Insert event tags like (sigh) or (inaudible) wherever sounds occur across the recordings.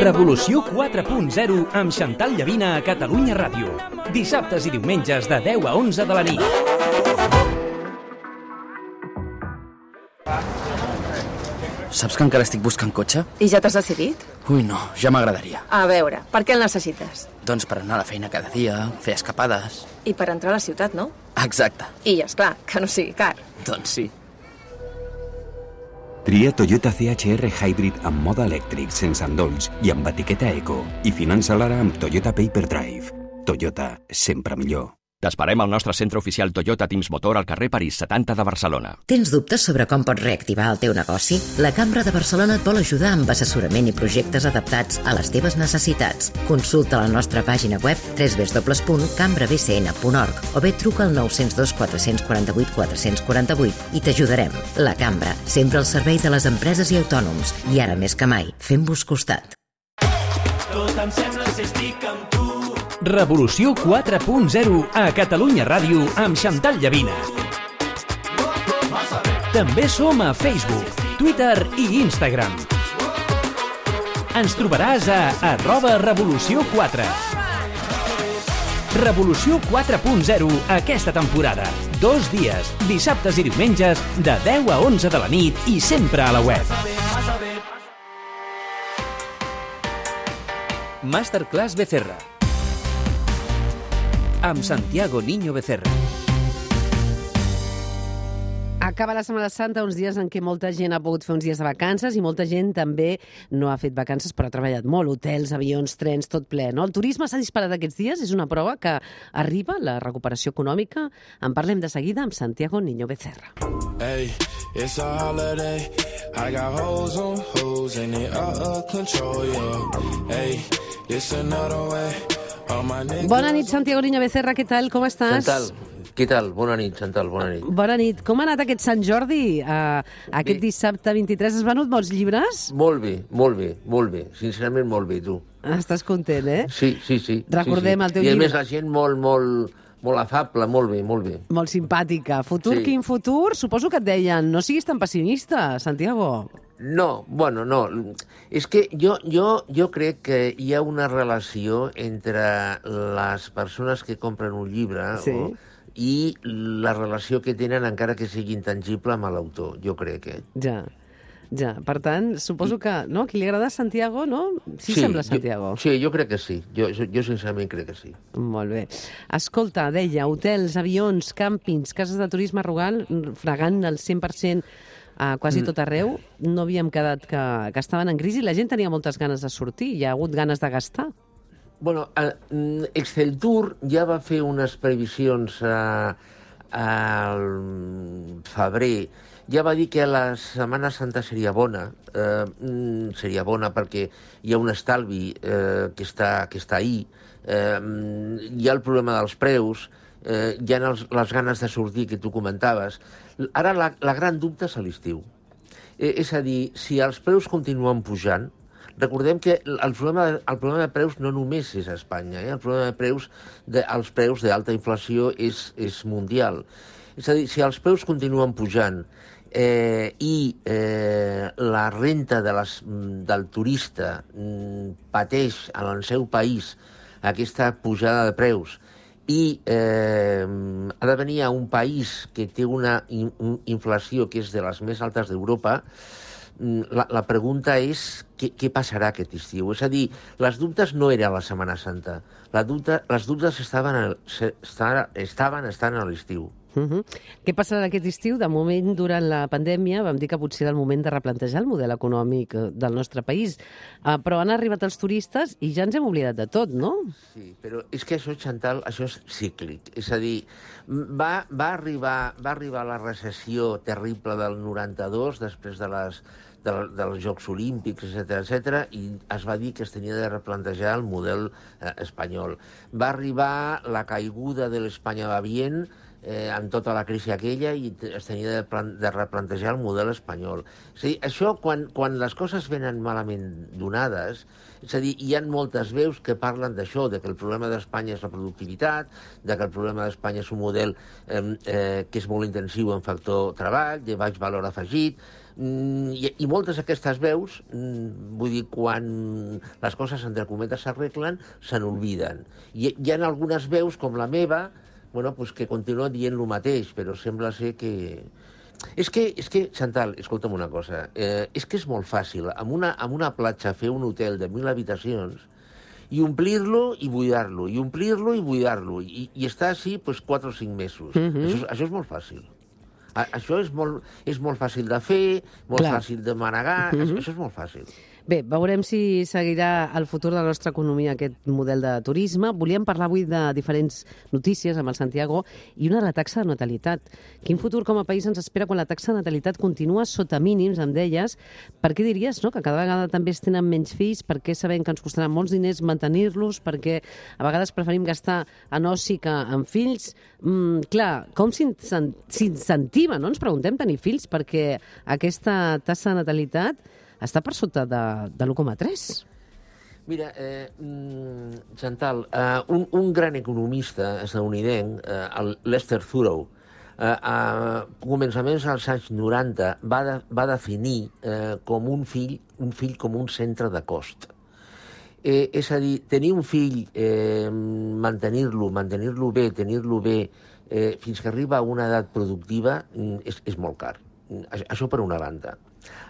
Revolució 4.0 amb Xantal Llavina a Catalunya Ràdio. Dissabtes i diumenges de 10 a 11 de la nit. Saps que encara estic buscant cotxe? I ja t'has decidit? Ui, no, ja m'agradaria. A veure, per què el necessites? Doncs per anar a la feina cada dia, fer escapades... I per entrar a la ciutat, no? Exacte. I, és clar que no sigui car. Doncs sí. Tria Toyota CHR Hybrid amb mode elèctric, sense endolls i amb etiqueta Eco. I finança l'ara amb Toyota Paper Drive. Toyota, sempre millor. T'esperem al nostre centre oficial Toyota Teams Motor al carrer París 70 de Barcelona. Tens dubtes sobre com pots reactivar el teu negoci? La Cambra de Barcelona et vol ajudar amb assessorament i projectes adaptats a les teves necessitats. Consulta la nostra pàgina web www.cambrabcn.org o bé truca al 902 448 448 i t'ajudarem. La Cambra, sempre al servei de les empreses i autònoms. I ara més que mai, fem-vos costat. Tot em sembla si estic amb tu. Revolució 4.0 a Catalunya Ràdio amb Xantal Llavina. També som a Facebook, Twitter i Instagram. Ens trobaràs a arroba Revolució 4. Revolució 4.0 aquesta temporada. Dos dies, dissabtes i diumenges, de 10 a 11 de la nit i sempre a la web. Masterclass Becerra. Amb Santiago Niño Becerra. Acaba la Setmana Santa, uns dies en què molta gent ha pogut fer uns dies de vacances i molta gent també no ha fet vacances però ha treballat molt, hotels, avions, trens, tot ple. No? El turisme s'ha disparat aquests dies, és una prova que arriba la recuperació econòmica. En parlem de seguida amb Santiago Niño Becerra. Hey, it's a holiday. I got hoes on hoes and they out of control, yeah. Hey, it's another way. Bona nit, Santiago Niño Becerra, què tal? Com estàs? Chantal, què tal? Bona nit, Chantal, bona nit. Bona nit. Com ha anat aquest Sant Jordi? Uh, aquest dissabte 23 has venut molts llibres? Molt bé, molt bé, molt bé. Sincerament, molt bé, tu. Estàs content, eh? Sí, sí, sí. Recordem sí, sí. el teu I a llibre. més la gent molt, molt, molt afable, molt bé, molt bé. Molt simpàtica. Futur, Sí. quin futur? Suposo que et deien, no siguis tan pessimista, Santiago. No, bueno, no. És que jo, jo, jo crec que hi ha una relació entre les persones que compren un llibre Sí. o, i la relació que tenen, encara que sigui intangible, amb l'autor, jo crec. Eh? Ja, ja. Per tant, suposo que, no? Qui li agrada Santiago, no? Sí, sembla Santiago. Jo, sí, jo crec que sí. Jo, jo sincerament crec que sí. Molt bé. Escolta, deia, hotels, avions, càmpings, cases de turisme rural, fregant el 100% a quasi Mm. tot arreu. No havíem quedat que, que estaven en crisi. La gent tenia moltes ganes de sortir. Hi ha hagut ganes de gastar. Bueno, eh, Exceltur ja va fer unes previsions eh, al febrer. Ja va dir que la Setmana Santa seria bona. Eh, mm, seria bona perquè hi ha un estalvi eh, que, està, que està ahí. Eh, mm, hi ha el problema dels preus, eh, hi ha els, les ganes de sortir que tu comentaves. Ara la, la gran dubte és a l'estiu. Eh, és a dir, si els preus continuen pujant, recordem que el problema, el problema de preus no només és a Espanya, eh? el problema de preus, de, els preus d'alta inflació és, és mundial. És a dir, si els preus continuen pujant eh, i eh, la renta de les, del turista mm, pateix en el seu país aquesta pujada de preus i eh, ha de venir a un país que té una in, inflació que és de les més altes d'Europa, mm, la, la pregunta és què, què passarà aquest estiu. És a dir, les dubtes no eren a la Setmana Santa. La dubte, les dubtes estaven, al, se- esta- estaven estant a l'estiu. Uh -huh. Què passarà aquest estiu? De moment, durant la pandèmia, vam dir que potser era el moment de replantejar el model econòmic eh, del nostre país. Uh, però han arribat els turistes i ja ens hem oblidat de tot, no? Sí, però és que això, Chantal, això és cíclic. És a dir, va, va, arribar, va arribar la recessió terrible del 92, després de les, de, dels Jocs Olímpics, etc etc i es va dir que es tenia de replantejar el model eh, espanyol. Va arribar la caiguda de l'Espanya va bien, eh, amb tota la crisi aquella i es tenia de, plan de replantejar el model espanyol. És a dir, això, quan, quan les coses venen malament donades, és a dir, hi ha moltes veus que parlen d'això, de que el problema d'Espanya és la productivitat, de que el problema d'Espanya és un model eh, eh, que és molt intensiu en factor treball, de baix valor afegit, Mm, i, i moltes d'aquestes veus, mm, vull dir, quan les coses, entre cometes, s'arreglen, se n'olviden. I hi ha algunes veus, com la meva, bueno, pues que continuen dient el mateix, però sembla ser que... És que, és que Chantal, escolta'm una cosa, eh, és que és molt fàcil, amb una, amb una platja, fer un hotel de mil habitacions i omplir-lo i buidar-lo, i omplir-lo i buidar-lo, i, i estar així pues, 4 o 5 mesos. Mm. -hmm. això, és- això és molt fàcil. A, això és molt, és molt fàcil de fer, molt Clar. fàcil de manegar, Mhm. això, això és molt fàcil. Bé, veurem si seguirà el futur de la nostra economia aquest model de turisme. Volíem parlar avui de diferents notícies amb el Santiago i una de la taxa de natalitat. Quin futur com a país ens espera quan la taxa de natalitat continua sota mínims, em deies? Per què diries no? que cada vegada també es tenen menys fills? Per què sabem que ens costarà molts diners mantenir-los? Perquè a vegades preferim gastar en oci que en fills? Mm, clar, com s'incen- s'incentiva, no? Ens preguntem tenir fills perquè aquesta taxa de natalitat està per sota de, de l'1,3. Mira, eh, mm, Chantal, eh, un, un gran economista estadounidenc, eh, el Lester Thurow, eh, a començaments dels anys 90 va, de, va definir eh, com un fill, un fill com un centre de cost. Eh, és a dir, tenir un fill, eh, mantenir-lo, mantenir-lo bé, tenir-lo bé, eh, fins que arriba a una edat productiva, mm, és, és molt car. Mm, Això, per una banda.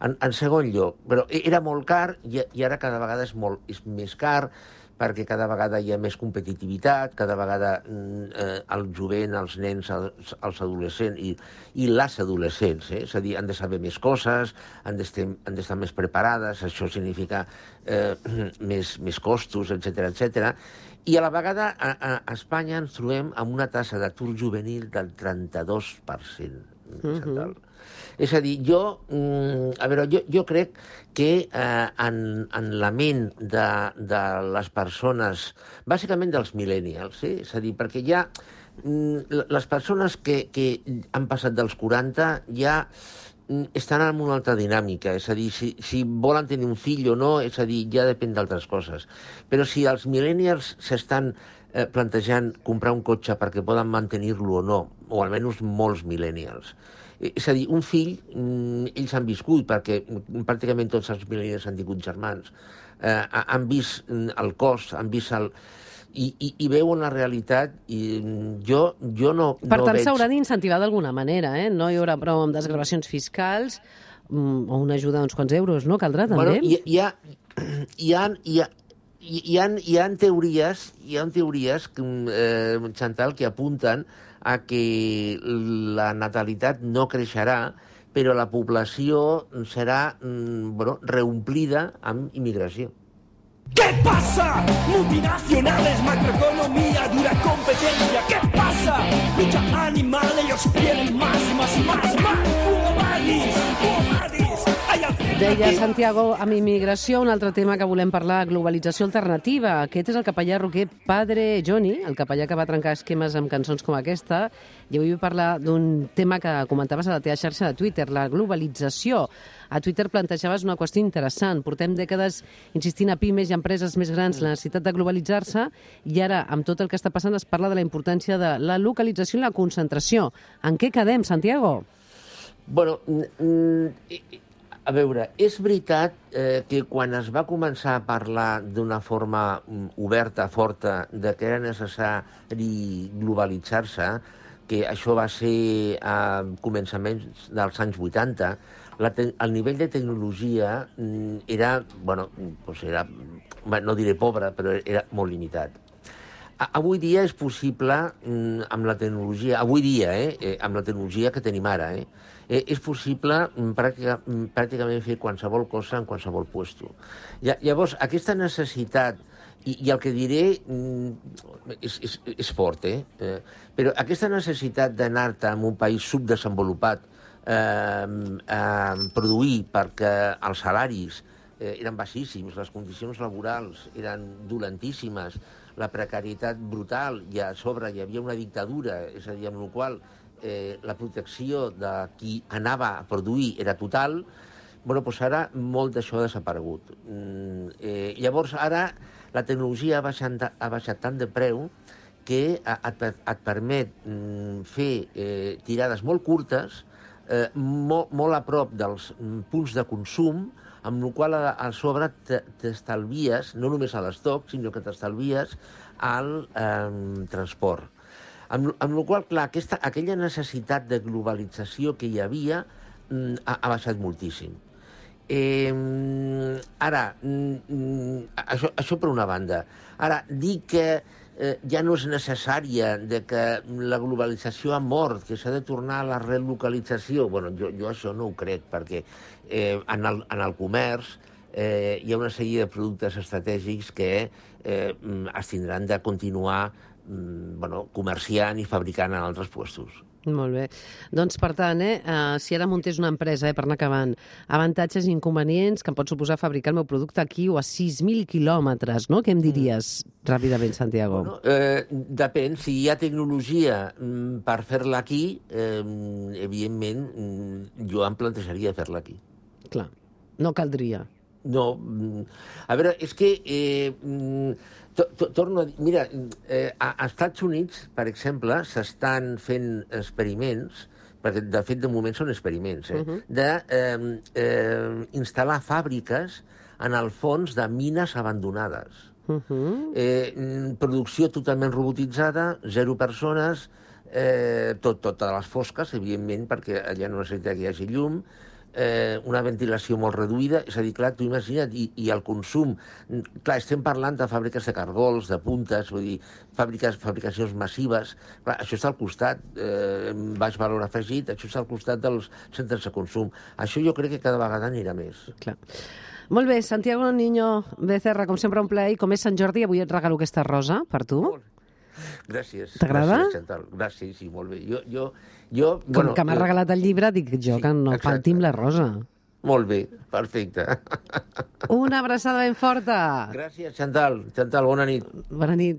En, en segon lloc, però e- era molt car i, i ara cada vegada és, molt, és més car perquè cada vegada hi ha més competitivitat, cada vegada mm, eh, el jovent, els nens, els, els adolescents i, i les adolescents, eh? és a dir, han de saber més coses, han d'estar han d'estar més preparades, això significa eh, (clears throat) més, més costos, etc etc. I a la vegada a, a, a Espanya ens trobem amb una tassa d'atur juvenil del 32%. Mm -hmm. És a dir, jo, mm, a veure, jo, jo crec que eh, en, en la ment de, de les persones, bàsicament dels millennials, eh? és a dir, perquè ja mm, les persones que, que han passat dels 40 ja mm, estan en una altra dinàmica, és a dir, si, si volen tenir un fill o no, és a dir, ja depèn d'altres coses. Però si els millennials s'estan eh, plantejant comprar un cotxe perquè poden mantenir-lo o no, o almenys molts millennials, és a dir, un fill, mm, ells han viscut, perquè mm, pràcticament tots els millennials han tingut germans, eh, ha- han vist mm, el cost, han vist el... I, i, i veuen la realitat i jo, jo no, Per no tant, veig... s'haurà d'incentivar d'alguna manera, eh? No hi haurà prou amb desgravacions fiscals o una ajuda d'uns quants euros, no? Caldrà, també? Bueno, hi, (clears throat) hi, ha, hi, ha, hi, ha, hi, ha, hi ha teories, hi ha teories eh, Chantal, que apunten a que la natalitat no creixerà, però la població serà mm, bueno, reomplida amb immigració. ¿Qué pasa? Multinacionales, macroeconomía, dura competencia. ¿Qué pasa? Lucha animal, ellos quieren más, más, más, más. Deia Santiago, amb immigració, un altre tema que volem parlar, globalització alternativa. Aquest és el capellà roquer Padre Johnny, el capellà que va trencar esquemes amb cançons com aquesta. I avui vull parlar d'un tema que comentaves a la teva xarxa de Twitter, la globalització. A Twitter plantejaves una qüestió interessant. Portem dècades insistint a pimes i empreses més grans la necessitat de globalitzar-se i ara, amb tot el que està passant, es parla de la importància de la localització i la concentració. En què quedem, Santiago? Bueno, a veure, és veritat eh, que quan es va començar a parlar d'una forma mm, oberta, forta, de que era necessari globalitzar-se, que això va ser a començaments dels anys 80, la el nivell de tecnologia mm, era, bueno, pues era, bé, no diré pobre, però era molt limitat. Avui dia és possible, mm, amb la tecnologia, avui dia, eh, eh, amb la tecnologia que tenim ara, eh, eh, és possible mm, pràctica, mm, pràcticament fer qualsevol cosa en qualsevol puesto. Lla- Llavors, aquesta necessitat, i, i el que diré és, és, és fort, eh? eh? però aquesta necessitat d'anar-te en un país subdesenvolupat eh, a produir perquè els salaris eh, eren baixíssims, les condicions laborals eren dolentíssimes, la precarietat brutal, i a sobre hi havia una dictadura, és a dir, amb la qual eh, la protecció de qui anava a produir era total, bueno, doncs ara molt d'això ha desaparegut. Mm, eh, llavors, ara la tecnologia ha baixat, ha baixat tant de preu que et, et permet mm, fer eh, tirades molt curtes, eh, molt, molt a prop dels mm, punts de consum, amb la qual a, a sobre te- t'estalvies, no només a l'estoc, sinó que t'estalvies al eh, transport. Amb, amb la qual clar, aquesta, aquella necessitat de globalització que hi havia mm, ha, ha baixat moltíssim. Eh, ara, mm, mm, això, això per una banda. Ara, dir que eh, ja no és necessària, de que la globalització ha mort, que s'ha de tornar a la relocalització, bueno, jo, jo això no ho crec, perquè eh, en, el, en el comerç eh, hi ha una sèrie de productes estratègics que eh, mm, es tindran de continuar mm, bueno, comerciant i fabricant en altres puestos. Molt bé. Doncs, per tant, eh, uh, si ara muntés una empresa, eh, per anar acabant, avantatges i inconvenients que em pot suposar fabricar el meu producte aquí o a 6.000 quilòmetres, no? Què em diries ràpidament, Santiago? Bueno, eh, depèn, si hi ha tecnologia mm, per fer-la aquí, eh, evidentment, mm, jo em plantejaria fer-la aquí. Clar, no caldria. No, mm, a veure, és que... Eh, mm, to, to, torno a dir, mira, eh, a, a Estats Units, per exemple, s'estan fent experiments, perquè de fet de moment són experiments, eh, uh -huh. de eh, eh, instal·lar fàbriques en el fons de mines abandonades. Uh -huh. Eh, mm, producció totalment robotitzada, zero persones, eh, tot, tot a les fosques, evidentment, perquè allà no necessita que hi hagi llum, eh, una ventilació molt reduïda, és a dir, clar, tu imagina't, i, i el consum... Clar, estem parlant de fàbriques de cargols, de puntes, vull dir, fàbriques, fabricacions massives, clar, això està al costat, eh, baix valor afegit, això està al costat dels centres de consum. Això jo crec que cada vegada anirà més. Clar. Molt bé, Santiago Niño Becerra, com sempre un plaer, i com és Sant Jordi, avui et regalo aquesta rosa per tu. Gràcies. T'agrada? Gràcies, Chantal. Gràcies, sí, molt bé. Jo, jo, jo, Com que m'has regalat el llibre, dic jo que no exacte. falti amb la rosa. Molt bé, perfecte. Una abraçada ben forta. Gràcies, Chantal. Chantal, bona nit. Bona nit.